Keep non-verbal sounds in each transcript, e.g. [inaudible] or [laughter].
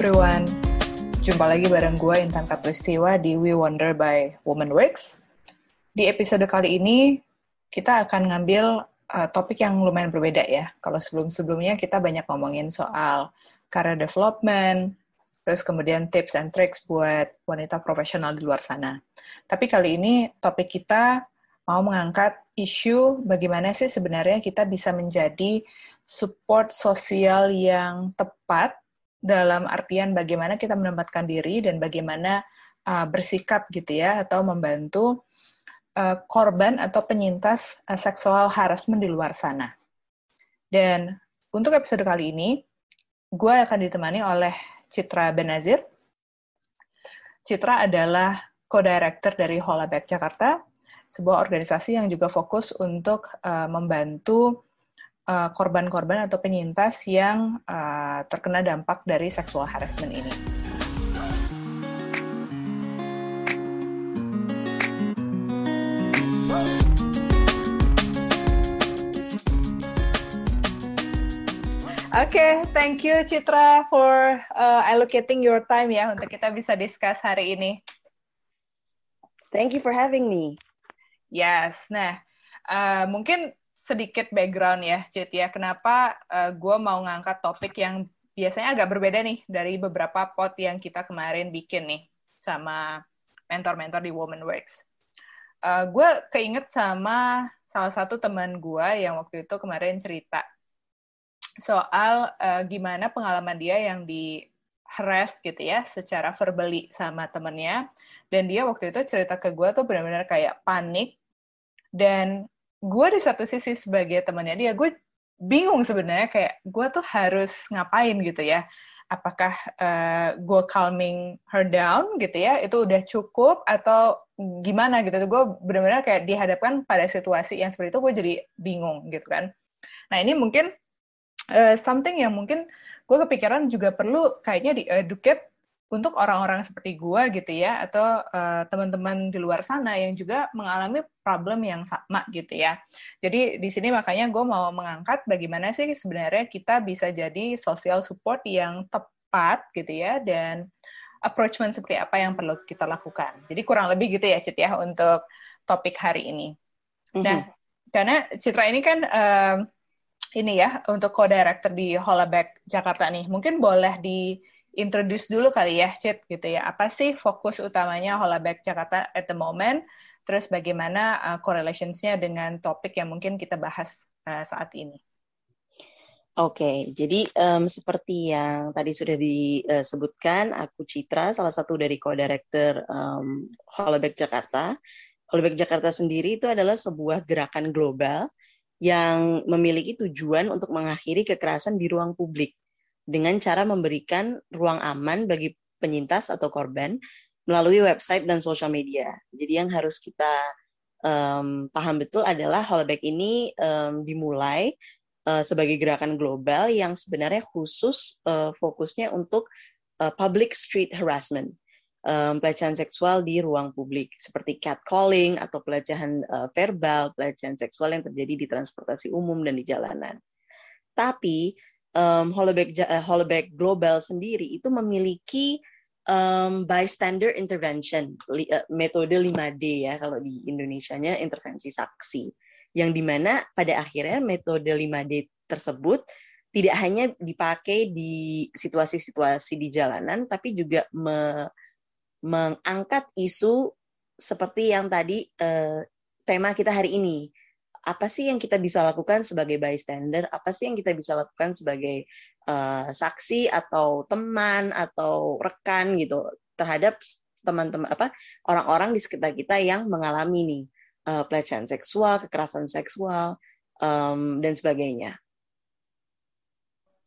everyone. Jumpa lagi bareng gue Intan Katlistiwa di We Wonder by Woman Works. Di episode kali ini kita akan ngambil uh, topik yang lumayan berbeda ya. Kalau sebelum-sebelumnya kita banyak ngomongin soal career development, terus kemudian tips and tricks buat wanita profesional di luar sana. Tapi kali ini topik kita mau mengangkat isu bagaimana sih sebenarnya kita bisa menjadi support sosial yang tepat dalam artian bagaimana kita menempatkan diri dan bagaimana uh, bersikap gitu ya atau membantu uh, korban atau penyintas uh, seksual harassment di luar sana. Dan untuk episode kali ini, gue akan ditemani oleh Citra Benazir. Citra adalah co-director dari Holaback Jakarta, sebuah organisasi yang juga fokus untuk uh, membantu korban-korban uh, atau penyintas yang uh, terkena dampak dari seksual harassment ini. Oke, okay, thank you Citra for uh, allocating your time ya untuk kita bisa discuss hari ini. Thank you for having me. Yes, nah uh, mungkin sedikit background ya, Cit ya. Kenapa uh, eh, gue mau ngangkat topik yang biasanya agak berbeda nih dari beberapa pot yang kita kemarin bikin nih sama mentor-mentor di Woman Works. Uh, eh, gue keinget sama salah satu teman gue yang waktu itu kemarin cerita soal uh, gimana pengalaman dia yang di harass gitu ya secara verbally sama temennya dan dia waktu itu cerita ke gue tuh benar-benar kayak panik dan gue di satu sisi sebagai temannya dia gue bingung sebenarnya kayak gue tuh harus ngapain gitu ya. Apakah uh, gue calming her down gitu ya itu udah cukup atau gimana gitu. Gue benar-benar kayak dihadapkan pada situasi yang seperti itu gue jadi bingung gitu kan. Nah ini mungkin uh, something yang mungkin gue kepikiran juga perlu kayaknya di educate untuk orang-orang seperti gue gitu ya atau uh, teman-teman di luar sana yang juga mengalami problem yang sama gitu ya. Jadi di sini makanya gue mau mengangkat bagaimana sih sebenarnya kita bisa jadi social support yang tepat gitu ya dan approachment seperti apa yang perlu kita lakukan. Jadi kurang lebih gitu ya Cit ya untuk topik hari ini. Mm-hmm. Nah, karena Citra ini kan um, ini ya untuk co-director di Holaback Jakarta nih. Mungkin boleh di introduce dulu kali ya, Cit, gitu ya. Apa sih fokus utamanya Holaback Jakarta at the moment? Terus bagaimana uh, correlationsnya dengan topik yang mungkin kita bahas uh, saat ini? Oke, okay, jadi um, seperti yang tadi sudah disebutkan, aku Citra, salah satu dari co-director um, Holaback Jakarta. Holaback Jakarta sendiri itu adalah sebuah gerakan global yang memiliki tujuan untuk mengakhiri kekerasan di ruang publik dengan cara memberikan ruang aman bagi penyintas atau korban melalui website dan sosial media. Jadi yang harus kita um, paham betul adalah Holoback ini um, dimulai uh, sebagai gerakan global yang sebenarnya khusus uh, fokusnya untuk uh, public street harassment, um, pelecehan seksual di ruang publik seperti catcalling atau pelecehan uh, verbal, pelecehan seksual yang terjadi di transportasi umum dan di jalanan. Tapi um, uh, Global sendiri itu memiliki um, bystander intervention, li, uh, metode 5D ya kalau di Indonesia-nya intervensi saksi. Yang di mana pada akhirnya metode 5D tersebut tidak hanya dipakai di situasi-situasi di jalanan, tapi juga me, mengangkat isu seperti yang tadi uh, tema kita hari ini, apa sih yang kita bisa lakukan sebagai bystander, apa sih yang kita bisa lakukan sebagai uh, saksi atau teman atau rekan gitu terhadap teman-teman apa orang-orang di sekitar kita yang mengalami nih uh, pelecehan seksual, kekerasan seksual um, dan sebagainya.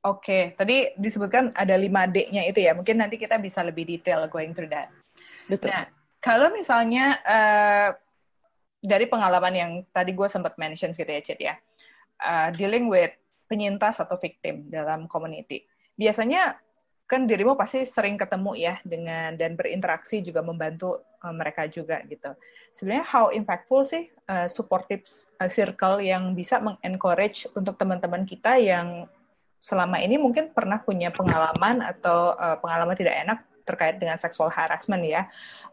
Oke, tadi disebutkan ada 5D-nya itu ya. Mungkin nanti kita bisa lebih detail going through that. Betul. Nah, kalau misalnya uh, dari pengalaman yang tadi gue sempat mention gitu ya, Cid ya, uh, dealing with penyintas atau victim dalam community. Biasanya kan dirimu pasti sering ketemu ya dengan dan berinteraksi juga membantu uh, mereka juga gitu. Sebenarnya how impactful sih uh, supportive uh, circle yang bisa mengencourage untuk teman-teman kita yang selama ini mungkin pernah punya pengalaman atau uh, pengalaman tidak enak terkait dengan seksual harassment ya,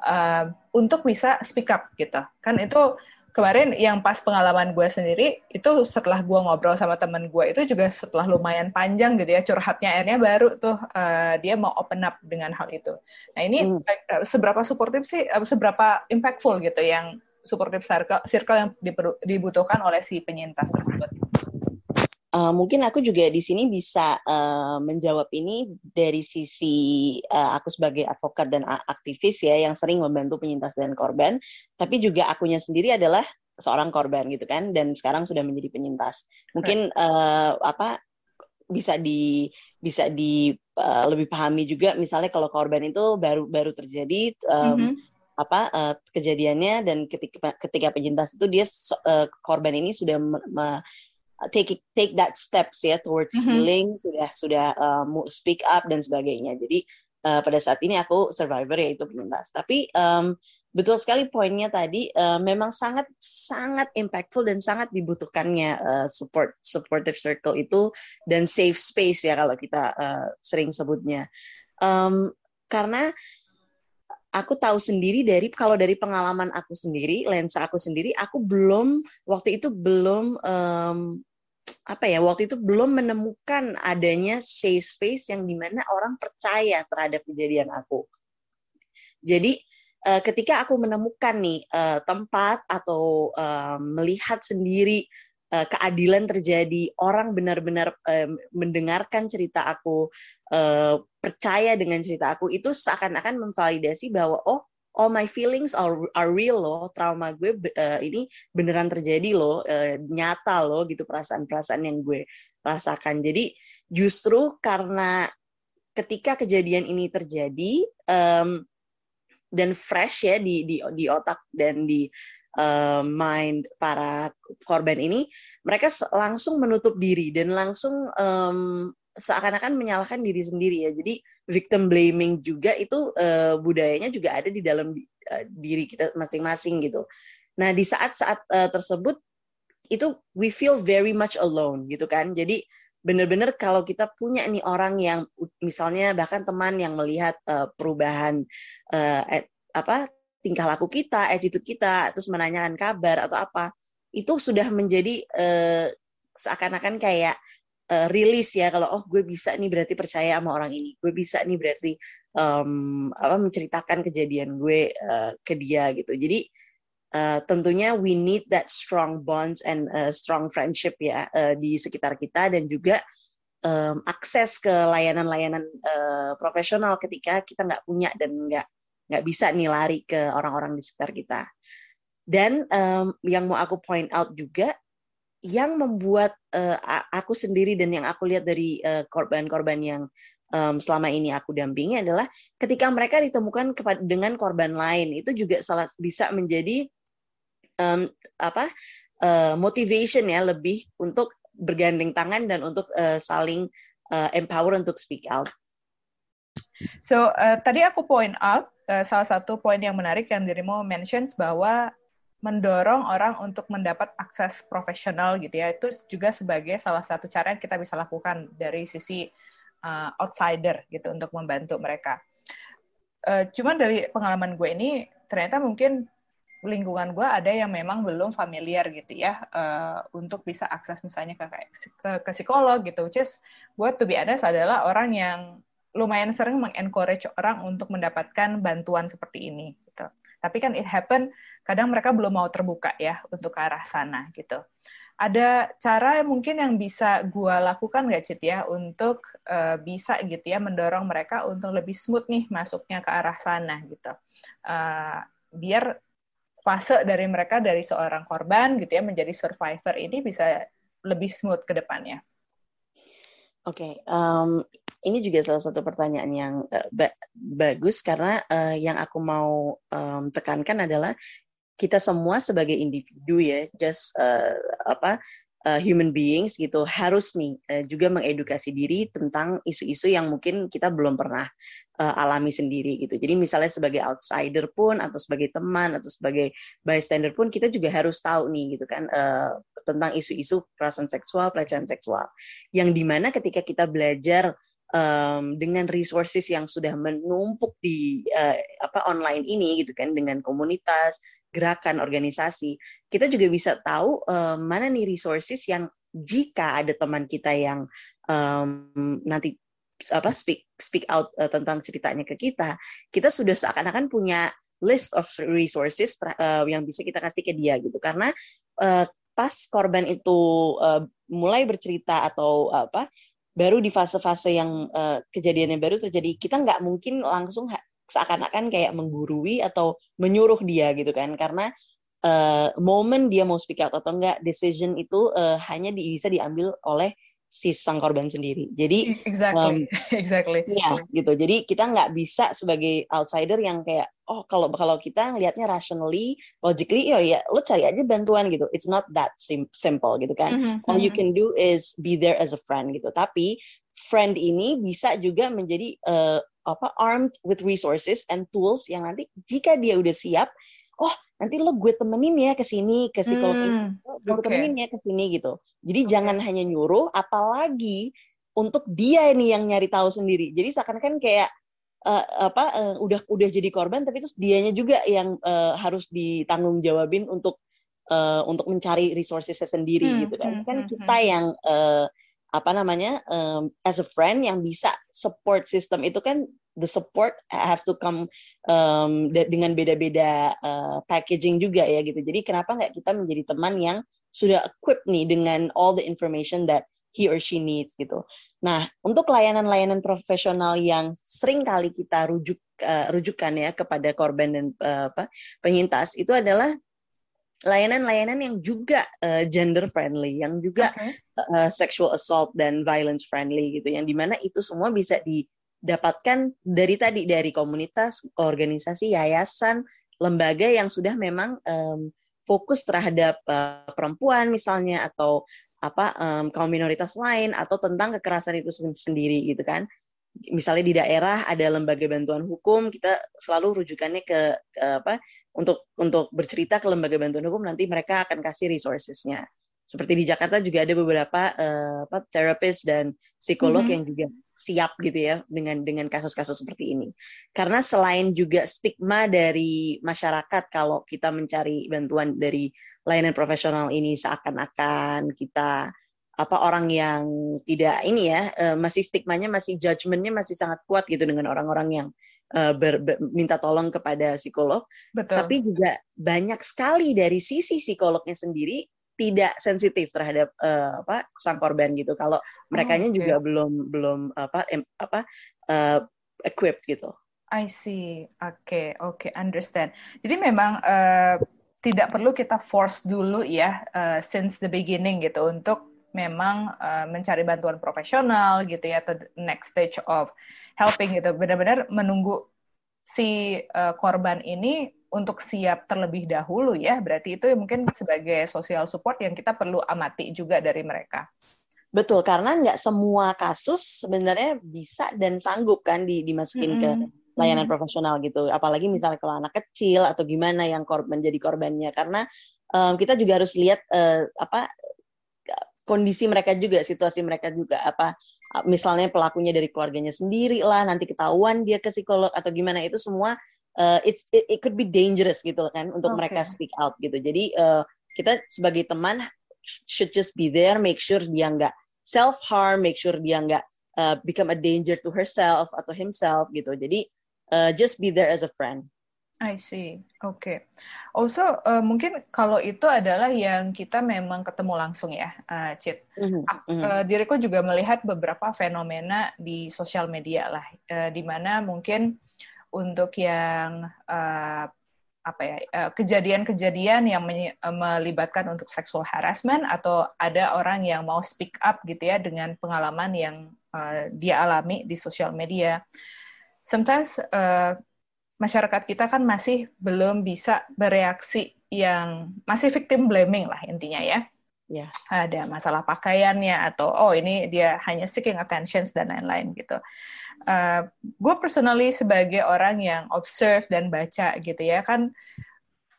uh, untuk bisa speak up gitu. Kan itu kemarin yang pas pengalaman gue sendiri itu setelah gue ngobrol sama temen gue itu juga setelah lumayan panjang gitu ya curhatnya akhirnya baru tuh uh, dia mau open up dengan hal itu. Nah ini hmm. uh, seberapa suportif sih, uh, seberapa impactful gitu yang supportive circle, circle yang dibutuhkan oleh si penyintas tersebut. Uh, mungkin aku juga di sini bisa uh, menjawab ini dari sisi uh, aku sebagai advokat dan aktivis ya yang sering membantu penyintas dan korban, tapi juga akunya sendiri adalah seorang korban gitu kan dan sekarang sudah menjadi penyintas. Mungkin uh, apa bisa di bisa di uh, lebih pahami juga misalnya kalau korban itu baru baru terjadi um, mm -hmm. apa uh, kejadiannya dan ketika ketika penyintas itu dia uh, korban ini sudah me, take take that steps ya towards mm -hmm. healing sudah sudah uh, speak up dan sebagainya. Jadi uh, pada saat ini aku survivor yaitu penyintas tapi um, betul sekali poinnya tadi uh, memang sangat sangat impactful dan sangat dibutuhkannya uh, support supportive circle itu dan safe space ya kalau kita uh, sering sebutnya. Um, karena aku tahu sendiri dari kalau dari pengalaman aku sendiri lensa aku sendiri aku belum waktu itu belum um, apa ya waktu itu belum menemukan adanya safe space yang di mana orang percaya terhadap kejadian aku. Jadi uh, ketika aku menemukan nih uh, tempat atau uh, melihat sendiri keadilan terjadi, orang benar-benar mendengarkan cerita aku, percaya dengan cerita aku, itu seakan-akan memvalidasi bahwa oh all my feelings are, are real loh, trauma gue uh, ini beneran terjadi loh, uh, nyata loh gitu perasaan-perasaan yang gue rasakan. Jadi justru karena ketika kejadian ini terjadi um, dan fresh ya di di di otak dan di uh, mind para korban ini, mereka langsung menutup diri dan langsung um, seakan-akan menyalahkan diri sendiri ya. Jadi victim blaming juga itu uh, budayanya juga ada di dalam uh, diri kita masing-masing gitu. Nah di saat-saat uh, tersebut itu we feel very much alone gitu kan. Jadi benar-benar kalau kita punya nih orang yang misalnya bahkan teman yang melihat uh, perubahan uh, apa tingkah laku kita, attitude kita, terus menanyakan kabar atau apa, itu sudah menjadi uh, seakan-akan kayak uh, rilis ya kalau oh gue bisa nih berarti percaya sama orang ini. Gue bisa nih berarti um, apa menceritakan kejadian gue uh, ke dia gitu. Jadi uh, tentunya we need that strong bonds and uh, strong friendship ya uh, di sekitar kita dan juga um, akses ke layanan-layanan uh, profesional ketika kita nggak punya dan nggak nggak bisa nih lari ke orang-orang di sekitar kita. Dan um, yang mau aku point out juga yang membuat uh, aku sendiri dan yang aku lihat dari eh, korban-korban yang um, selama ini aku dampingi adalah ketika mereka ditemukan dengan korban lain itu juga salah bisa menjadi um, apa uh, motivation ya lebih untuk bergandeng tangan dan untuk uh, saling uh, empower untuk speak out. So uh, tadi aku point out uh, salah satu poin yang menarik yang dirimu mentions bahwa mendorong orang untuk mendapat akses profesional gitu ya itu juga sebagai salah satu cara yang kita bisa lakukan dari sisi uh, outsider gitu untuk membantu mereka. Uh, cuman dari pengalaman gue ini ternyata mungkin lingkungan gue ada yang memang belum familiar gitu ya uh, untuk bisa akses misalnya ke, ke ke psikolog gitu. Which is gue to be honest adalah orang yang lumayan sering mengencourage orang untuk mendapatkan bantuan seperti ini. Tapi kan it happen kadang mereka belum mau terbuka ya untuk ke arah sana gitu. Ada cara mungkin yang bisa gue lakukan nggak Cit ya untuk uh, bisa gitu ya mendorong mereka untuk lebih smooth nih masuknya ke arah sana gitu. Uh, biar fase dari mereka dari seorang korban gitu ya menjadi survivor ini bisa lebih smooth ke depannya. Oke, okay, um, ini juga salah satu pertanyaan yang uh, ba bagus karena uh, yang aku mau um, tekankan adalah kita semua sebagai individu ya, just uh, apa uh, human beings gitu harus nih uh, juga mengedukasi diri tentang isu-isu yang mungkin kita belum pernah uh, alami sendiri gitu. Jadi misalnya sebagai outsider pun atau sebagai teman atau sebagai bystander pun kita juga harus tahu nih gitu kan uh, tentang isu-isu kekerasan seksual, pelecehan seksual. Yang di mana ketika kita belajar um, dengan resources yang sudah menumpuk di uh, apa online ini gitu kan dengan komunitas gerakan organisasi kita juga bisa tahu um, mana nih resources yang jika ada teman kita yang um, nanti apa speak speak out uh, tentang ceritanya ke kita kita sudah seakan-akan punya list of resources uh, yang bisa kita kasih ke dia gitu. Karena uh, pas korban itu uh, mulai bercerita atau uh, apa baru di fase-fase yang uh, kejadiannya baru terjadi kita nggak mungkin langsung seakan-akan kayak menggurui atau menyuruh dia gitu kan. Karena uh, momen dia mau speak out atau enggak decision itu uh, hanya di, bisa diambil oleh si sang korban sendiri. Jadi exactly, um, [laughs] exactly. Ya, gitu. Jadi kita nggak bisa sebagai outsider yang kayak oh kalau kalau kita ngelihatnya rationally, logically, ya ya lo cari aja bantuan gitu. It's not that sim simple gitu kan. Mm -hmm. All you mm-hmm. can do is be there as a friend gitu. Tapi friend ini bisa juga menjadi uh, apa armed with resources and tools yang nanti jika dia udah siap, oh nanti lo gue temenin ya ke sini ke psikolog hmm, ini gue okay. temenin ya ke sini gitu jadi okay. jangan hanya nyuruh apalagi untuk dia ini yang nyari tahu sendiri jadi seakan-akan kayak uh, apa uh, udah udah jadi korban tapi terus dianya juga yang uh, harus ditanggung jawabin untuk uh, untuk mencari resourcesnya sendiri hmm, gitu kan hmm, kan hmm, kita hmm. yang uh, apa namanya um, as a friend yang bisa support system itu kan the support have to come um, dengan beda-beda uh, packaging juga ya gitu. Jadi kenapa nggak kita menjadi teman yang sudah equipped nih dengan all the information that he or she needs gitu. Nah, untuk layanan-layanan profesional yang sering kali kita rujuk uh, rujukan ya kepada korban dan uh, apa penyintas itu adalah layanan-layanan yang juga uh, gender friendly, yang juga okay. uh, sexual assault dan violence friendly gitu, yang di mana itu semua bisa di dapatkan dari tadi dari komunitas, organisasi, yayasan, lembaga yang sudah memang um, fokus terhadap uh, perempuan misalnya atau apa um, kaum minoritas lain atau tentang kekerasan itu sendiri gitu kan. Misalnya di daerah ada lembaga bantuan hukum, kita selalu rujukannya ke, ke apa untuk untuk bercerita ke lembaga bantuan hukum nanti mereka akan kasih resourcesnya. Seperti di Jakarta juga ada beberapa uh, apa terapis dan psikolog mm -hmm. yang juga siap gitu ya dengan dengan kasus-kasus seperti ini. Karena selain juga stigma dari masyarakat kalau kita mencari bantuan dari layanan profesional ini seakan-akan kita apa orang yang tidak ini ya uh, masih stigmanya masih judgementnya masih sangat kuat gitu dengan orang-orang yang uh, ber, ber, minta tolong kepada psikolog. Betul. Tapi juga banyak sekali dari sisi psikolognya sendiri tidak sensitif terhadap uh, apa sang korban gitu. Kalau mereka oh, okay. juga belum belum apa em, apa uh, equipped gitu. I see. Oke, okay, oke, okay, understand. Jadi memang uh, tidak perlu kita force dulu ya uh, since the beginning gitu untuk memang uh, mencari bantuan profesional gitu ya atau next stage of helping gitu. Benar-benar menunggu si uh, korban ini untuk siap terlebih dahulu ya. Berarti itu mungkin sebagai social support yang kita perlu amati juga dari mereka. Betul, karena nggak semua kasus sebenarnya bisa dan sanggup kan di, dimasukin mm -hmm. ke layanan mm -hmm. profesional gitu. Apalagi misalnya kalau anak kecil atau gimana yang korban jadi korbannya. Karena um, kita juga harus lihat uh, apa kondisi mereka juga, situasi mereka juga apa misalnya pelakunya dari keluarganya sendiri lah, nanti ketahuan dia ke psikolog atau gimana itu semua uh, it's it, it could be dangerous gitu kan untuk okay. mereka speak out gitu. Jadi uh, kita sebagai teman should just be there, make sure dia nggak self harm, make sure dia nggak uh, become a danger to herself atau himself gitu. Jadi uh, just be there as a friend. I see. Oke. Okay. Also uh, mungkin kalau itu adalah yang kita memang ketemu langsung ya, uh, Cit. Mm-hmm. Uh, diriku juga melihat beberapa fenomena di sosial media lah, uh, di mana mungkin untuk yang uh, apa ya uh, kejadian-kejadian yang uh, melibatkan untuk sexual harassment atau ada orang yang mau speak up gitu ya dengan pengalaman yang uh, dia alami di sosial media. Sometimes uh, masyarakat kita kan masih belum bisa bereaksi yang masih victim blaming lah intinya ya. yeah. ada masalah pakaiannya atau oh ini dia hanya seeking attention dan lain-lain gitu. Uh, gue personally sebagai orang yang observe dan baca gitu ya kan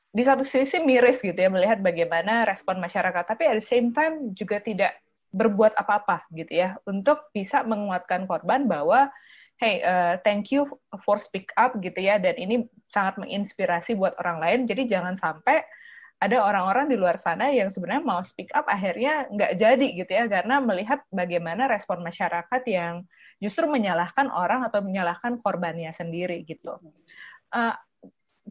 di satu sisi miris gitu ya melihat bagaimana respon masyarakat tapi at the same time juga tidak berbuat apa-apa gitu ya untuk bisa menguatkan korban bahwa hey uh, thank you for speak up gitu ya dan ini sangat menginspirasi buat orang lain. Jadi jangan sampai ada orang-orang di luar sana yang sebenarnya mau speak up akhirnya nggak jadi gitu ya karena melihat bagaimana respon masyarakat yang justru menyalahkan orang atau menyalahkan korbannya sendiri gitu uh,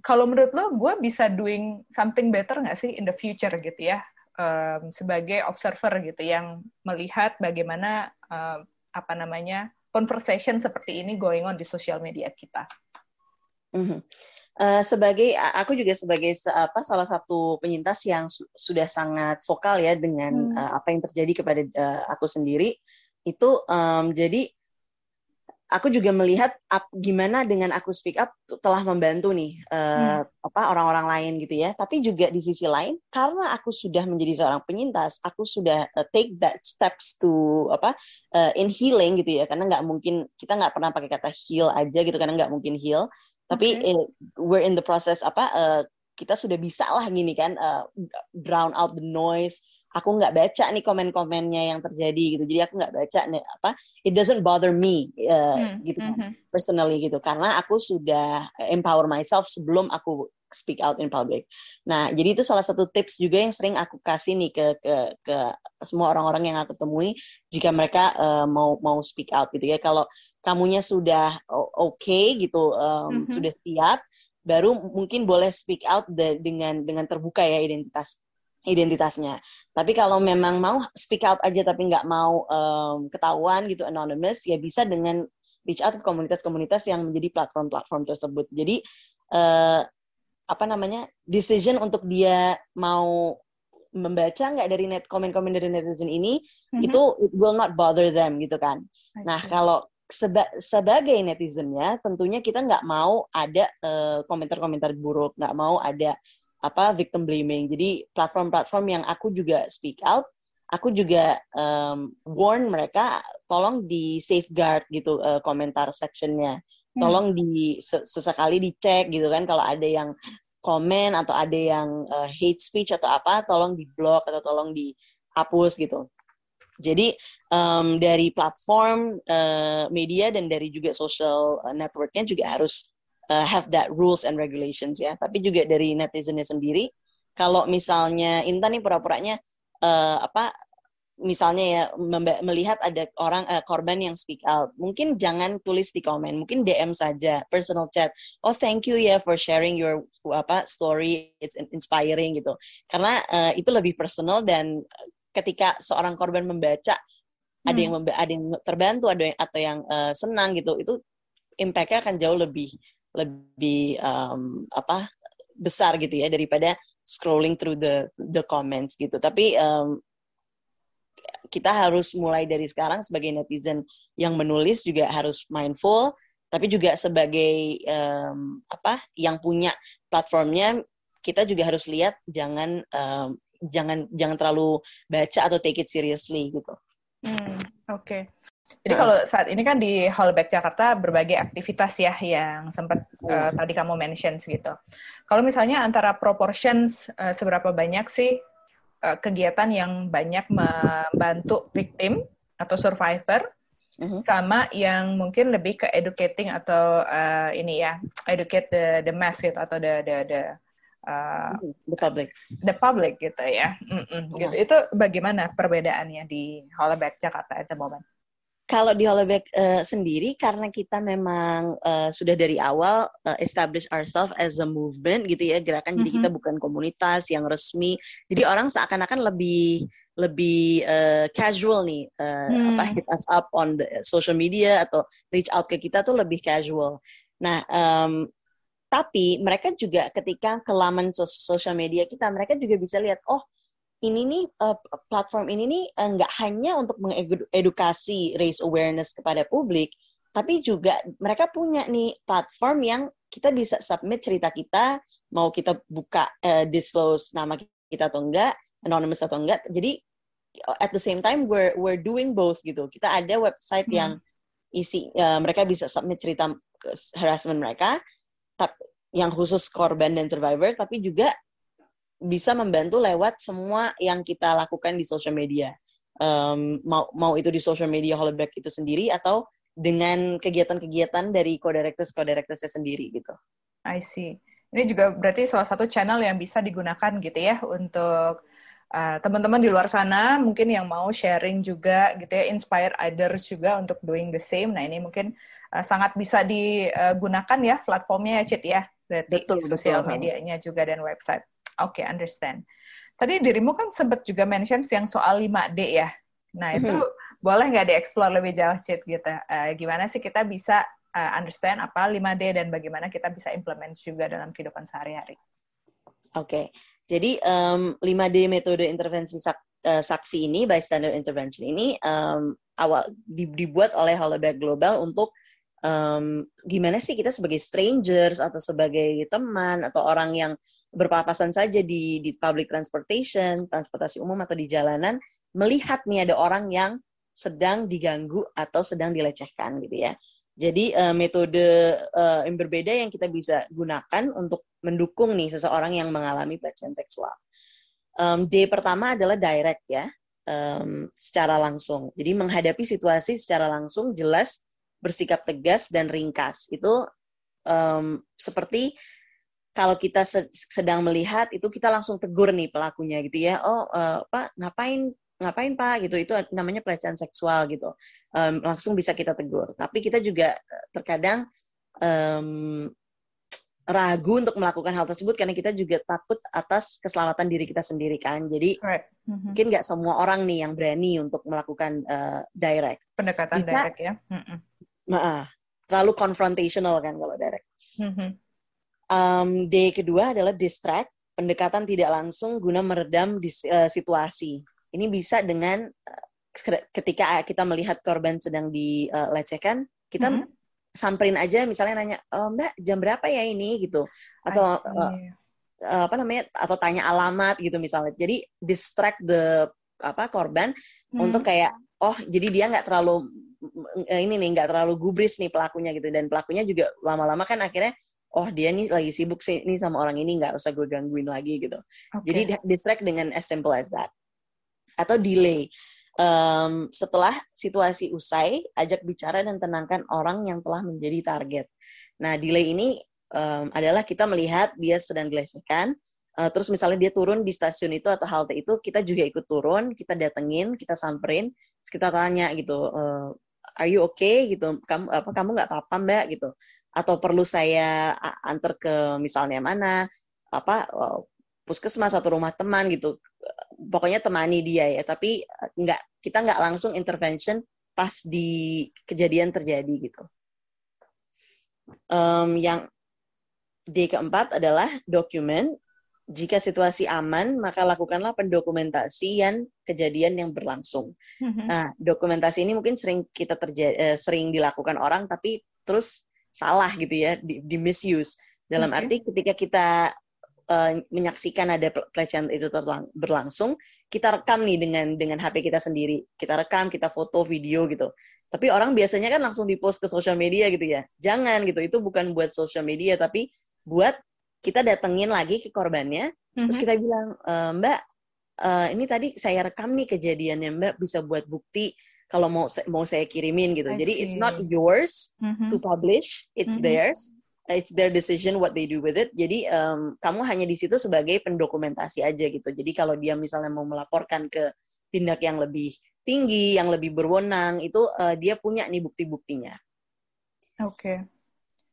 kalau menurut lo gue bisa doing something better nggak sih in the future gitu ya um, sebagai observer gitu yang melihat bagaimana uh, apa namanya conversation seperti ini going on di sosial media kita. Mm-hmm. Uh, sebagai aku juga sebagai apa salah satu penyintas yang su sudah sangat vokal ya dengan hmm. uh, apa yang terjadi kepada uh, aku sendiri itu um, jadi aku juga melihat up, gimana dengan aku speak up telah membantu nih uh, hmm. apa orang-orang lain gitu ya. Tapi juga di sisi lain karena aku sudah menjadi seorang penyintas, aku sudah uh, take that steps to apa uh, in healing gitu ya. Karena nggak mungkin kita nggak pernah pakai kata heal aja gitu karena nggak mungkin heal. Tapi okay. uh, we're in the process apa uh, kita sudah bisa lah gini kan uh, drown out the noise aku nggak baca nih komen-komennya yang terjadi gitu jadi aku nggak baca nih apa it doesn't bother me uh, hmm. gitu kan hmm. personally gitu karena aku sudah empower myself sebelum aku speak out in public. Nah, jadi itu salah satu tips juga yang sering aku kasih nih ke ke ke semua orang-orang yang aku temui jika mereka uh, mau mau speak out gitu ya. Kalau kamunya sudah oke okay, gitu, um, mm -hmm. sudah siap, baru mungkin boleh speak out de dengan dengan terbuka ya identitas identitasnya. Tapi kalau memang mau speak out aja tapi nggak mau um, ketahuan gitu anonymous, ya bisa dengan reach out ke komunitas-komunitas yang menjadi platform-platform tersebut. Jadi uh, apa namanya decision untuk dia mau membaca nggak dari net komen-komen dari netizen ini mm-hmm. itu it will not bother them gitu kan. Nah kalau seba sebagai netizennya tentunya kita nggak mau ada uh, komentar-komentar buruk, nggak mau ada apa victim blaming. Jadi platform-platform yang aku juga speak out, aku juga um, warn mereka tolong di safeguard gitu uh, komentar sectionnya. Hmm. Tolong di sesekali dicek gitu kan kalau ada yang komen atau ada yang uh, hate speech atau apa, tolong di block atau tolong dihapus gitu. Jadi um, dari platform uh, media dan dari juga social networknya juga harus uh, have that rules and regulations ya. Tapi juga dari netizennya sendiri, kalau misalnya Intan nih pura-puranya uh, apa misalnya ya melihat ada orang uh, korban yang speak out, mungkin jangan tulis di komen, mungkin DM saja, personal chat. Oh thank you ya for sharing your apa story, it's inspiring gitu. Karena uh, itu lebih personal dan ketika seorang korban membaca hmm. ada yang memba ada yang terbantu, ada yang atau yang uh, senang gitu, itu impactnya akan jauh lebih lebih um, apa besar gitu ya daripada scrolling through the the comments gitu. Tapi um, kita harus mulai dari sekarang sebagai netizen yang menulis juga harus mindful, tapi juga sebagai um, apa yang punya platformnya kita juga harus lihat jangan um, jangan jangan terlalu baca atau take it seriously gitu. Hmm, Oke. Okay. Jadi kalau saat ini kan di Hallback Jakarta berbagai aktivitas ya yang sempat uh, tadi kamu mention gitu. Kalau misalnya antara proportions uh, seberapa banyak sih uh, kegiatan yang banyak membantu victim atau survivor uh-huh. sama yang mungkin lebih ke educating atau uh, ini ya educate the the mass gitu atau the the the uh, the public the public gitu ya. Mm-mm, gitu. Itu bagaimana perbedaannya di Hallback Jakarta at the moment? kalau di Holoback uh, sendiri karena kita memang uh, sudah dari awal uh, establish ourselves as a movement gitu ya gerakan mm -hmm. jadi kita bukan komunitas yang resmi jadi orang seakan-akan lebih lebih uh, casual nih uh, hmm. apa hit us up on the social media atau reach out ke kita tuh lebih casual nah um, tapi mereka juga ketika ke laman sosial media kita mereka juga bisa lihat oh ini nih uh, platform ini nih uh, nggak hanya untuk mengedukasi race awareness kepada publik, tapi juga mereka punya nih platform yang kita bisa submit cerita kita, mau kita buka uh, disclose nama kita atau enggak, anonymous atau enggak. Jadi at the same time we're we're doing both gitu. Kita ada website hmm. yang isi uh, mereka bisa submit cerita harassment mereka yang khusus korban dan survivor tapi juga bisa membantu lewat semua yang kita lakukan di social media. Um, mau mau itu di social media Hollowback itu sendiri atau dengan kegiatan-kegiatan dari co-directors co-directorsnya sendiri gitu. I see. Ini juga berarti salah satu channel yang bisa digunakan gitu ya untuk uh, teman-teman di luar sana mungkin yang mau sharing juga gitu ya, inspire others juga untuk doing the same. Nah ini mungkin uh, sangat bisa digunakan ya platformnya ya Cit ya, berarti betul, sosial betul. medianya juga dan website. Oke, okay, understand. Tadi dirimu kan sempat juga mention yang soal 5D ya. Nah, itu mm -hmm. boleh nggak dieksplor lebih jauh, Cit, gitu? Uh, gimana sih kita bisa uh, understand apa 5D dan bagaimana kita bisa implement juga dalam kehidupan sehari-hari? Oke, okay. jadi um, 5D metode intervensi sak uh, saksi ini, bystander intervention ini, um, awal dibuat oleh Hollaback Global untuk um, gimana sih kita sebagai strangers atau sebagai teman atau orang yang berpapasan saja di di public transportation, transportasi umum atau di jalanan melihat nih ada orang yang sedang diganggu atau sedang dilecehkan gitu ya. Jadi uh, metode uh, yang berbeda yang kita bisa gunakan untuk mendukung nih seseorang yang mengalami pelecehan seksual. Um, D pertama adalah direct ya, um, secara langsung. Jadi menghadapi situasi secara langsung, jelas, bersikap tegas dan ringkas. Itu um, seperti kalau kita sedang melihat itu kita langsung tegur nih pelakunya gitu ya. Oh, uh, Pak, ngapain ngapain Pak gitu. Itu namanya pelecehan seksual gitu. Um, langsung bisa kita tegur. Tapi kita juga terkadang um, ragu untuk melakukan hal tersebut karena kita juga takut atas keselamatan diri kita sendiri kan. Jadi right. mm-hmm. mungkin nggak semua orang nih yang berani untuk melakukan uh, direct. Pendekatan Bisa, direct ya. Mm-mm. Nah, terlalu confrontational kan kalau direct. Mm-hmm. Um, D kedua adalah distract, pendekatan tidak langsung guna meredam dis, uh, situasi. Ini bisa dengan uh, ketika kita melihat korban sedang dilecehkan, kita mm-hmm. samperin aja misalnya nanya, oh, Mbak jam berapa ya ini gitu, atau uh, uh, apa namanya, atau tanya alamat gitu misalnya. Jadi distract the apa korban hmm. untuk kayak oh jadi dia nggak terlalu Eh, ini nih nggak terlalu gubris nih pelakunya gitu. Dan pelakunya juga lama-lama kan akhirnya oh dia nih lagi sibuk sih ini sama orang ini nggak usah gue gangguin lagi gitu. Okay. jadi distract dengan as simple as that. Atau delay. Um, setelah situasi usai ajak bicara dan tenangkan orang yang telah menjadi target. Nah delay ini um, adalah kita melihat dia sedang dilecehkan uh, terus misalnya dia turun di stasiun itu atau halte itu kita juga ikut turun kita datengin kita samperin kita tanya gitu uh, are you okay? gitu. Kamu apa kamu nggak apa-apa mbak? gitu. Atau perlu saya antar ke misalnya mana apa eh, puskesmas atau rumah teman gitu. Pokoknya temani dia ya. Tapi nggak kita nggak langsung intervention pas di kejadian terjadi gitu. Um, yang D keempat adalah dokumen jika situasi aman, maka lakukanlah pendokumentasian kejadian yang berlangsung. Mm-hmm. Nah, dokumentasi ini mungkin sering kita terjadi, eh, sering dilakukan orang, tapi terus salah gitu ya, di, di misuse. Dalam okay. arti ketika kita uh, menyaksikan ada pelecehan itu terlang, berlangsung, kita rekam nih dengan dengan HP kita sendiri. Kita rekam, kita foto, video gitu. Tapi orang biasanya kan langsung dipost ke sosial media gitu ya. Jangan gitu, itu bukan buat sosial media, tapi buat kita datengin lagi ke korbannya, mm-hmm. terus kita bilang, e, Mbak, uh, ini tadi saya rekam nih kejadiannya Mbak bisa buat bukti kalau mau mau saya kirimin gitu. I Jadi see. it's not yours mm-hmm. to publish, it's mm-hmm. theirs. It's their decision what they do with it. Jadi um, kamu hanya di situ sebagai pendokumentasi aja gitu. Jadi kalau dia misalnya mau melaporkan ke tindak yang lebih tinggi, yang lebih berwenang, itu uh, dia punya nih bukti-buktinya. Oke. Okay.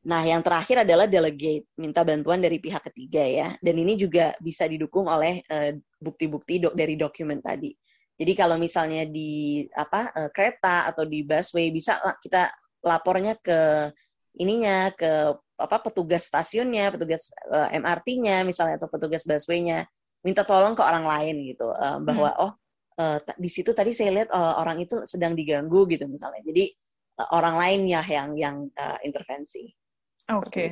Nah, yang terakhir adalah delegate, minta bantuan dari pihak ketiga ya. Dan ini juga bisa didukung oleh uh, bukti-bukti do dari dokumen tadi. Jadi kalau misalnya di apa uh, kereta atau di busway bisa kita lapornya ke ininya ke apa petugas stasiunnya, petugas uh, MRT-nya misalnya atau petugas busway-nya minta tolong ke orang lain gitu uh, bahwa hmm. oh uh, di situ tadi saya lihat uh, orang itu sedang diganggu gitu misalnya. Jadi uh, orang lain ya yang yang uh, intervensi. Oke, okay.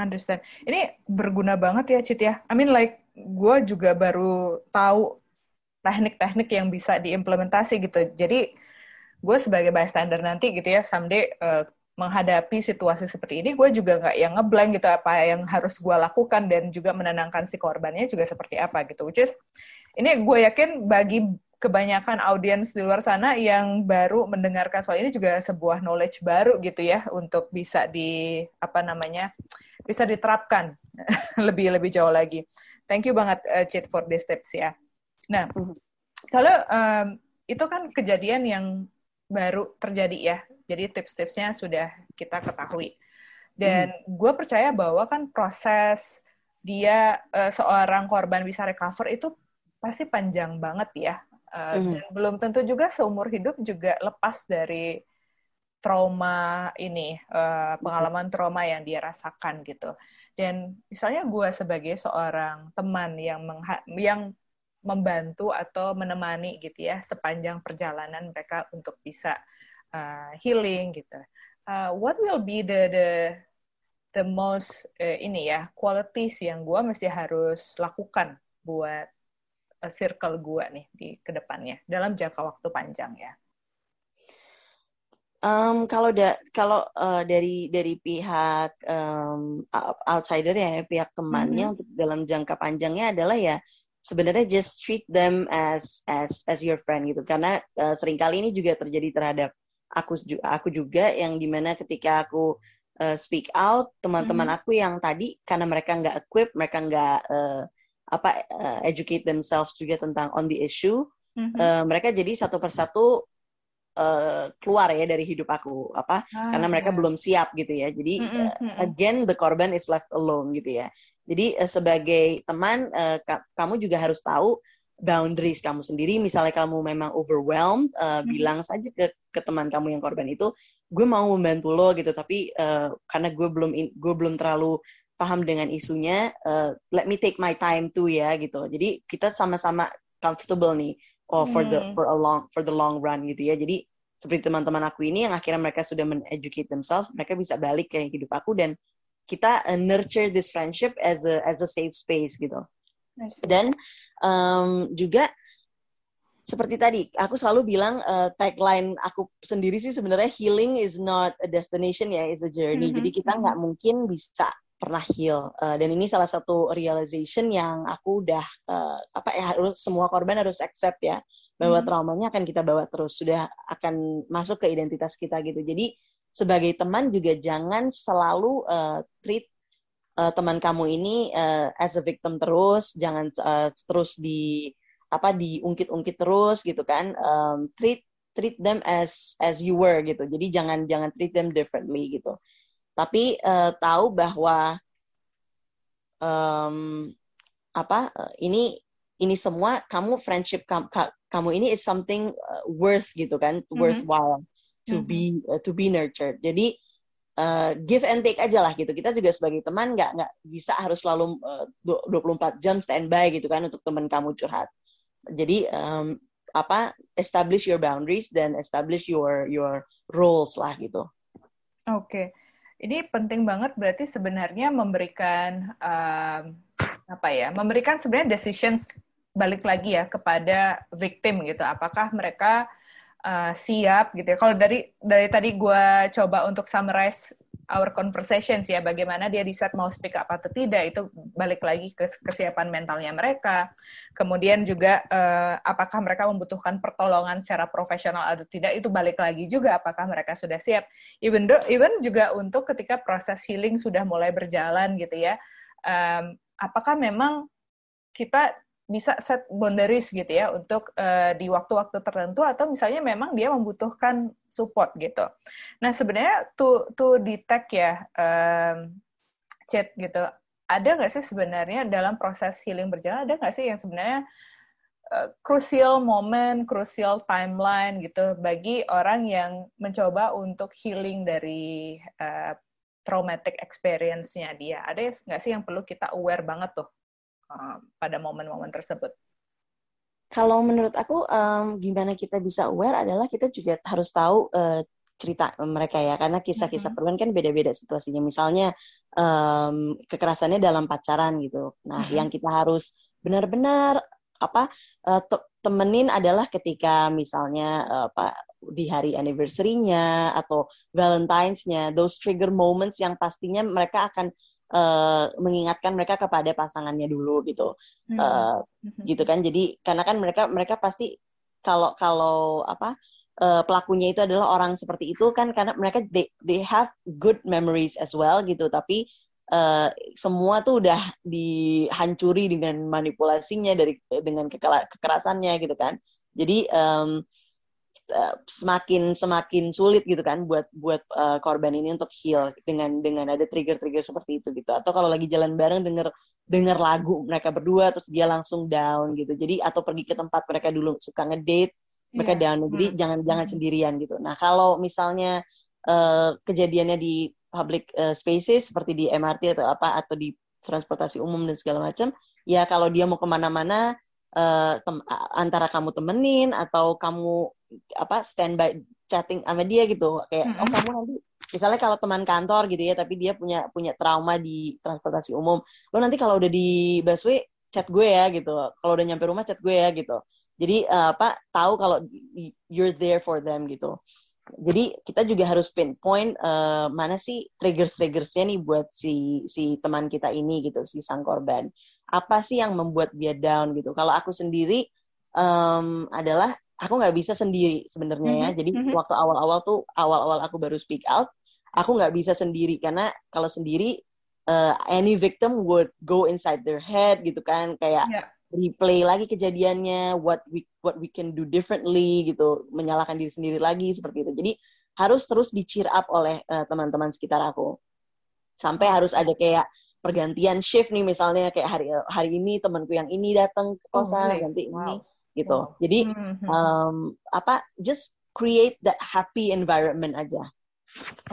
understand. Ini berguna banget ya, Cit ya. I mean like gue juga baru tahu teknik-teknik yang bisa diimplementasi gitu. Jadi gue sebagai bystander nanti gitu ya someday uh, menghadapi situasi seperti ini, gue juga nggak yang ngeblank gitu apa yang harus gue lakukan dan juga menenangkan si korbannya juga seperti apa gitu. Which is ini gue yakin bagi kebanyakan audiens di luar sana yang baru mendengarkan soal ini juga sebuah knowledge baru gitu ya untuk bisa di apa namanya bisa diterapkan [laughs] lebih lebih jauh lagi. Thank you banget uh, Chit for this tips ya. Nah, mm-hmm. kalau um, itu kan kejadian yang baru terjadi ya jadi tips-tipsnya sudah kita ketahui. Dan hmm. gue percaya bahwa kan proses dia uh, seorang korban bisa recover itu pasti panjang banget ya. Uh, hmm. Dan belum tentu juga seumur hidup juga lepas dari trauma ini, uh, pengalaman trauma yang dia rasakan gitu. Dan misalnya gue sebagai seorang teman yang yang membantu atau menemani gitu ya sepanjang perjalanan mereka untuk bisa uh, healing gitu. Uh, what will be the the the most uh, ini ya qualities yang gue mesti harus lakukan buat circle gue nih di ke depannya dalam jangka waktu panjang ya. Um, kalau da kalau uh, dari dari pihak um, outsider ya pihak temannya mm -hmm. untuk dalam jangka panjangnya adalah ya sebenarnya just treat them as as as your friend gitu karena uh, sering kali ini juga terjadi terhadap aku aku juga yang di mana ketika aku uh, speak out teman-teman mm-hmm. aku yang tadi karena mereka nggak equip mereka nggak uh, apa uh, educate themselves juga tentang on the issue mm-hmm. uh, mereka jadi satu persatu uh, keluar ya dari hidup aku apa ah, karena mereka yeah. belum siap gitu ya jadi mm-hmm. uh, again the korban is left alone gitu ya jadi uh, sebagai teman uh, ka- kamu juga harus tahu boundaries kamu sendiri. Misalnya kamu memang overwhelmed, uh, hmm. bilang saja ke ke teman kamu yang korban itu, gue mau membantu lo gitu, tapi uh, karena gue belum gue belum terlalu paham dengan isunya, uh, let me take my time too ya gitu. Jadi kita sama-sama comfortable nih, oh for the hmm. for a long for the long run gitu ya. Jadi seperti teman-teman aku ini yang akhirnya mereka sudah men-educate themselves, mereka bisa balik ke hidup aku dan kita uh, nurture this friendship as a as a safe space gitu. Dan um, juga seperti tadi, aku selalu bilang uh, tagline aku sendiri sih sebenarnya healing is not a destination ya, it's a journey. Mm-hmm. Jadi kita nggak mungkin bisa pernah heal. Uh, dan ini salah satu realization yang aku udah uh, apa ya harus semua korban harus accept ya bahwa mm-hmm. traumanya akan kita bawa terus, sudah akan masuk ke identitas kita gitu. Jadi sebagai teman juga jangan selalu uh, treat uh, teman kamu ini uh, as a victim terus, jangan uh, terus di apa diungkit-ungkit terus gitu kan. Um, treat treat them as as you were gitu. Jadi jangan jangan treat them differently gitu. Tapi uh, tahu bahwa um, apa uh, ini ini semua kamu friendship kamu, kamu ini is something worth gitu kan, mm -hmm. worthwhile to mm -hmm. be uh, to be nurtured. Jadi uh, give and take aja lah gitu. Kita juga sebagai teman nggak nggak bisa harus selalu uh, 24 jam standby gitu kan untuk teman kamu curhat. Jadi um, apa establish your boundaries dan establish your your roles lah gitu. Oke. Okay. Ini penting banget berarti sebenarnya memberikan um, apa ya? Memberikan sebenarnya decisions balik lagi ya kepada victim gitu. Apakah mereka uh, siap gitu ya. Kalau dari dari tadi gue coba untuk summarize our conversations ya, bagaimana dia decide mau speak up atau tidak itu balik lagi ke kesiapan mentalnya mereka. Kemudian juga uh, apakah mereka membutuhkan pertolongan secara profesional atau tidak itu balik lagi juga apakah mereka sudah siap. Even do, even juga untuk ketika proses healing sudah mulai berjalan gitu ya. Um, apakah memang kita bisa set boundaries gitu ya untuk uh, di waktu-waktu tertentu atau misalnya memang dia membutuhkan support gitu. Nah sebenarnya to to detect ya um, chat gitu. Ada nggak sih sebenarnya dalam proses healing berjalan ada nggak sih yang sebenarnya uh, crucial moment, crucial timeline gitu bagi orang yang mencoba untuk healing dari uh, traumatic experience-nya dia. Ada nggak sih yang perlu kita aware banget tuh Uh, pada momen-momen tersebut? Kalau menurut aku, um, gimana kita bisa aware adalah kita juga harus tahu uh, cerita mereka ya, karena kisah-kisah mm -hmm. perempuan kan beda-beda situasinya. Misalnya um, kekerasannya dalam pacaran gitu. Nah, mm -hmm. yang kita harus benar-benar apa uh, temenin adalah ketika misalnya uh, apa di hari anniversary-nya atau Valentine's-nya, those trigger moments yang pastinya mereka akan uh, mengingatkan mereka kepada pasangannya dulu gitu, hmm. uh, gitu kan. Jadi karena kan mereka mereka pasti kalau kalau apa uh, pelakunya itu adalah orang seperti itu kan karena mereka they, they have good memories as well gitu, tapi uh, semua tuh udah dihancuri dengan manipulasinya dari dengan kekerasannya gitu kan. Jadi um, semakin semakin sulit gitu kan buat buat uh, korban ini untuk heal dengan dengan ada trigger-trigger seperti itu gitu. Atau kalau lagi jalan bareng denger denger lagu mereka berdua terus dia langsung down gitu. Jadi atau pergi ke tempat mereka dulu suka ngedate mereka yeah. down. Jadi hmm. jangan jangan hmm. sendirian gitu. Nah, kalau misalnya uh, kejadiannya di public uh, spaces seperti di MRT atau apa atau di transportasi umum dan segala macam ya kalau dia mau ke mana-mana uh, antara kamu temenin atau kamu apa standby chatting sama dia gitu. Kayak mm -hmm. oh kamu nanti misalnya kalau teman kantor gitu ya tapi dia punya punya trauma di transportasi umum lo nanti kalau udah di busway chat gue ya gitu. Kalau udah nyampe rumah chat gue ya gitu. Jadi uh, apa tahu kalau you're there for them gitu. Jadi kita juga harus pinpoint uh, mana sih triggers-triggersnya nih buat si si teman kita ini gitu si sang korban. Apa sih yang membuat dia down gitu. Kalau aku sendiri um, adalah aku nggak bisa sendiri sebenarnya ya mm-hmm. jadi mm-hmm. waktu awal-awal tuh awal-awal aku baru speak out aku nggak bisa sendiri karena kalau sendiri uh, any victim would go inside their head gitu kan kayak yeah replay lagi kejadiannya, what we what we can do differently gitu, menyalahkan diri sendiri lagi seperti itu. Jadi harus terus di cheer up oleh uh, teman-teman sekitar aku. Sampai harus ada kayak pergantian shift nih misalnya kayak hari hari ini temanku yang ini datang ke oh, kosan, oh, ganti wow. ini gitu. Wow. Jadi um, apa just create that happy environment aja.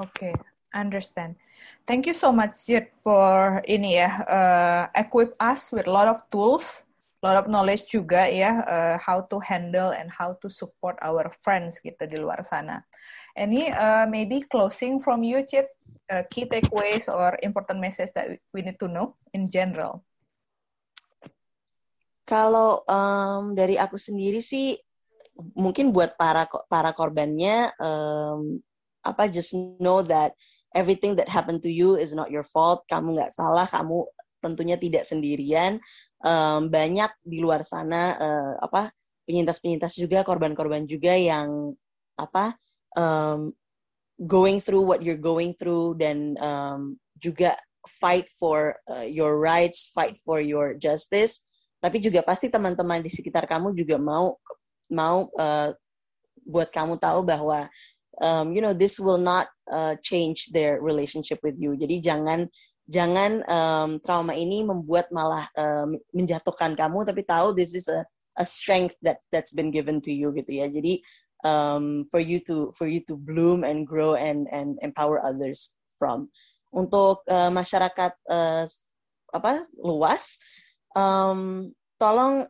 Oke, okay. understand. Thank you so much Jit for ini ya uh, equip us with a lot of tools lot of knowledge juga ya uh, how to handle and how to support our friends gitu di luar sana. Any uh, maybe closing from you, Chip, uh, key takeaways or important message that we need to know in general. Kalau um, dari aku sendiri sih mungkin buat para para korbannya um, apa just know that everything that happened to you is not your fault. Kamu nggak salah, kamu tentunya tidak sendirian um, banyak di luar sana uh, apa penyintas-penyintas juga korban-korban juga yang apa um, going through what you're going through dan um, juga fight for uh, your rights, fight for your justice. Tapi juga pasti teman-teman di sekitar kamu juga mau mau uh, buat kamu tahu bahwa um, you know this will not uh, change their relationship with you. Jadi jangan jangan um, trauma ini membuat malah um, menjatuhkan kamu tapi tahu this is a a strength that that's been given to you gitu ya jadi um, for you to for you to bloom and grow and and empower others from untuk uh, masyarakat uh, apa luas um, tolong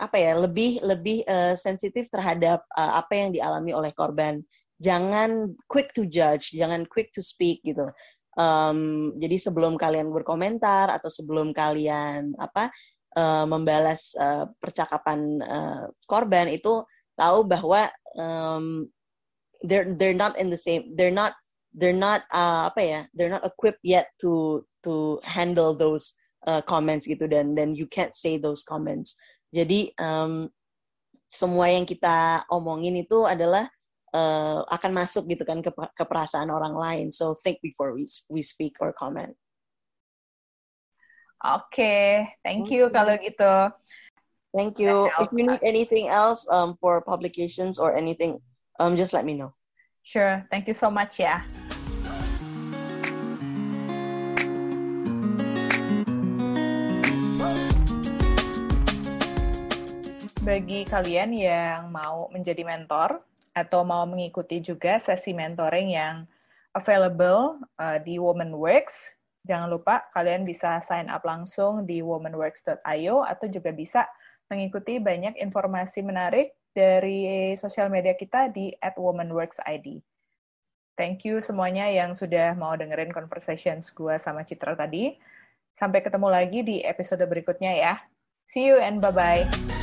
apa ya lebih lebih uh, sensitif terhadap uh, apa yang dialami oleh korban. Jangan quick to judge jangan quick to speak gitu. Um, jadi sebelum kalian berkomentar atau sebelum kalian apa uh, membalas uh, percakapan uh, korban itu tahu bahwa um, they're they're not in the same they're not they're not uh, apa ya they're not equipped yet to to handle those uh, comments gitu dan dan you can't say those comments jadi um, semua yang kita omongin itu adalah uh, akan masuk gitu kan ke, ke perasaan orang lain. So think before we we speak or comment. Oke, okay. thank you okay. kalau gitu. Thank you. If you need anything else um, for publications or anything, um, just let me know. Sure. Thank you so much ya. Bagi kalian yang mau menjadi mentor, atau mau mengikuti juga sesi mentoring yang available uh, di Woman Works, jangan lupa kalian bisa sign up langsung di womanworks.io atau juga bisa mengikuti banyak informasi menarik dari sosial media kita di @womanworksid. Thank you semuanya yang sudah mau dengerin conversations gue sama Citra tadi. Sampai ketemu lagi di episode berikutnya ya. See you and bye-bye.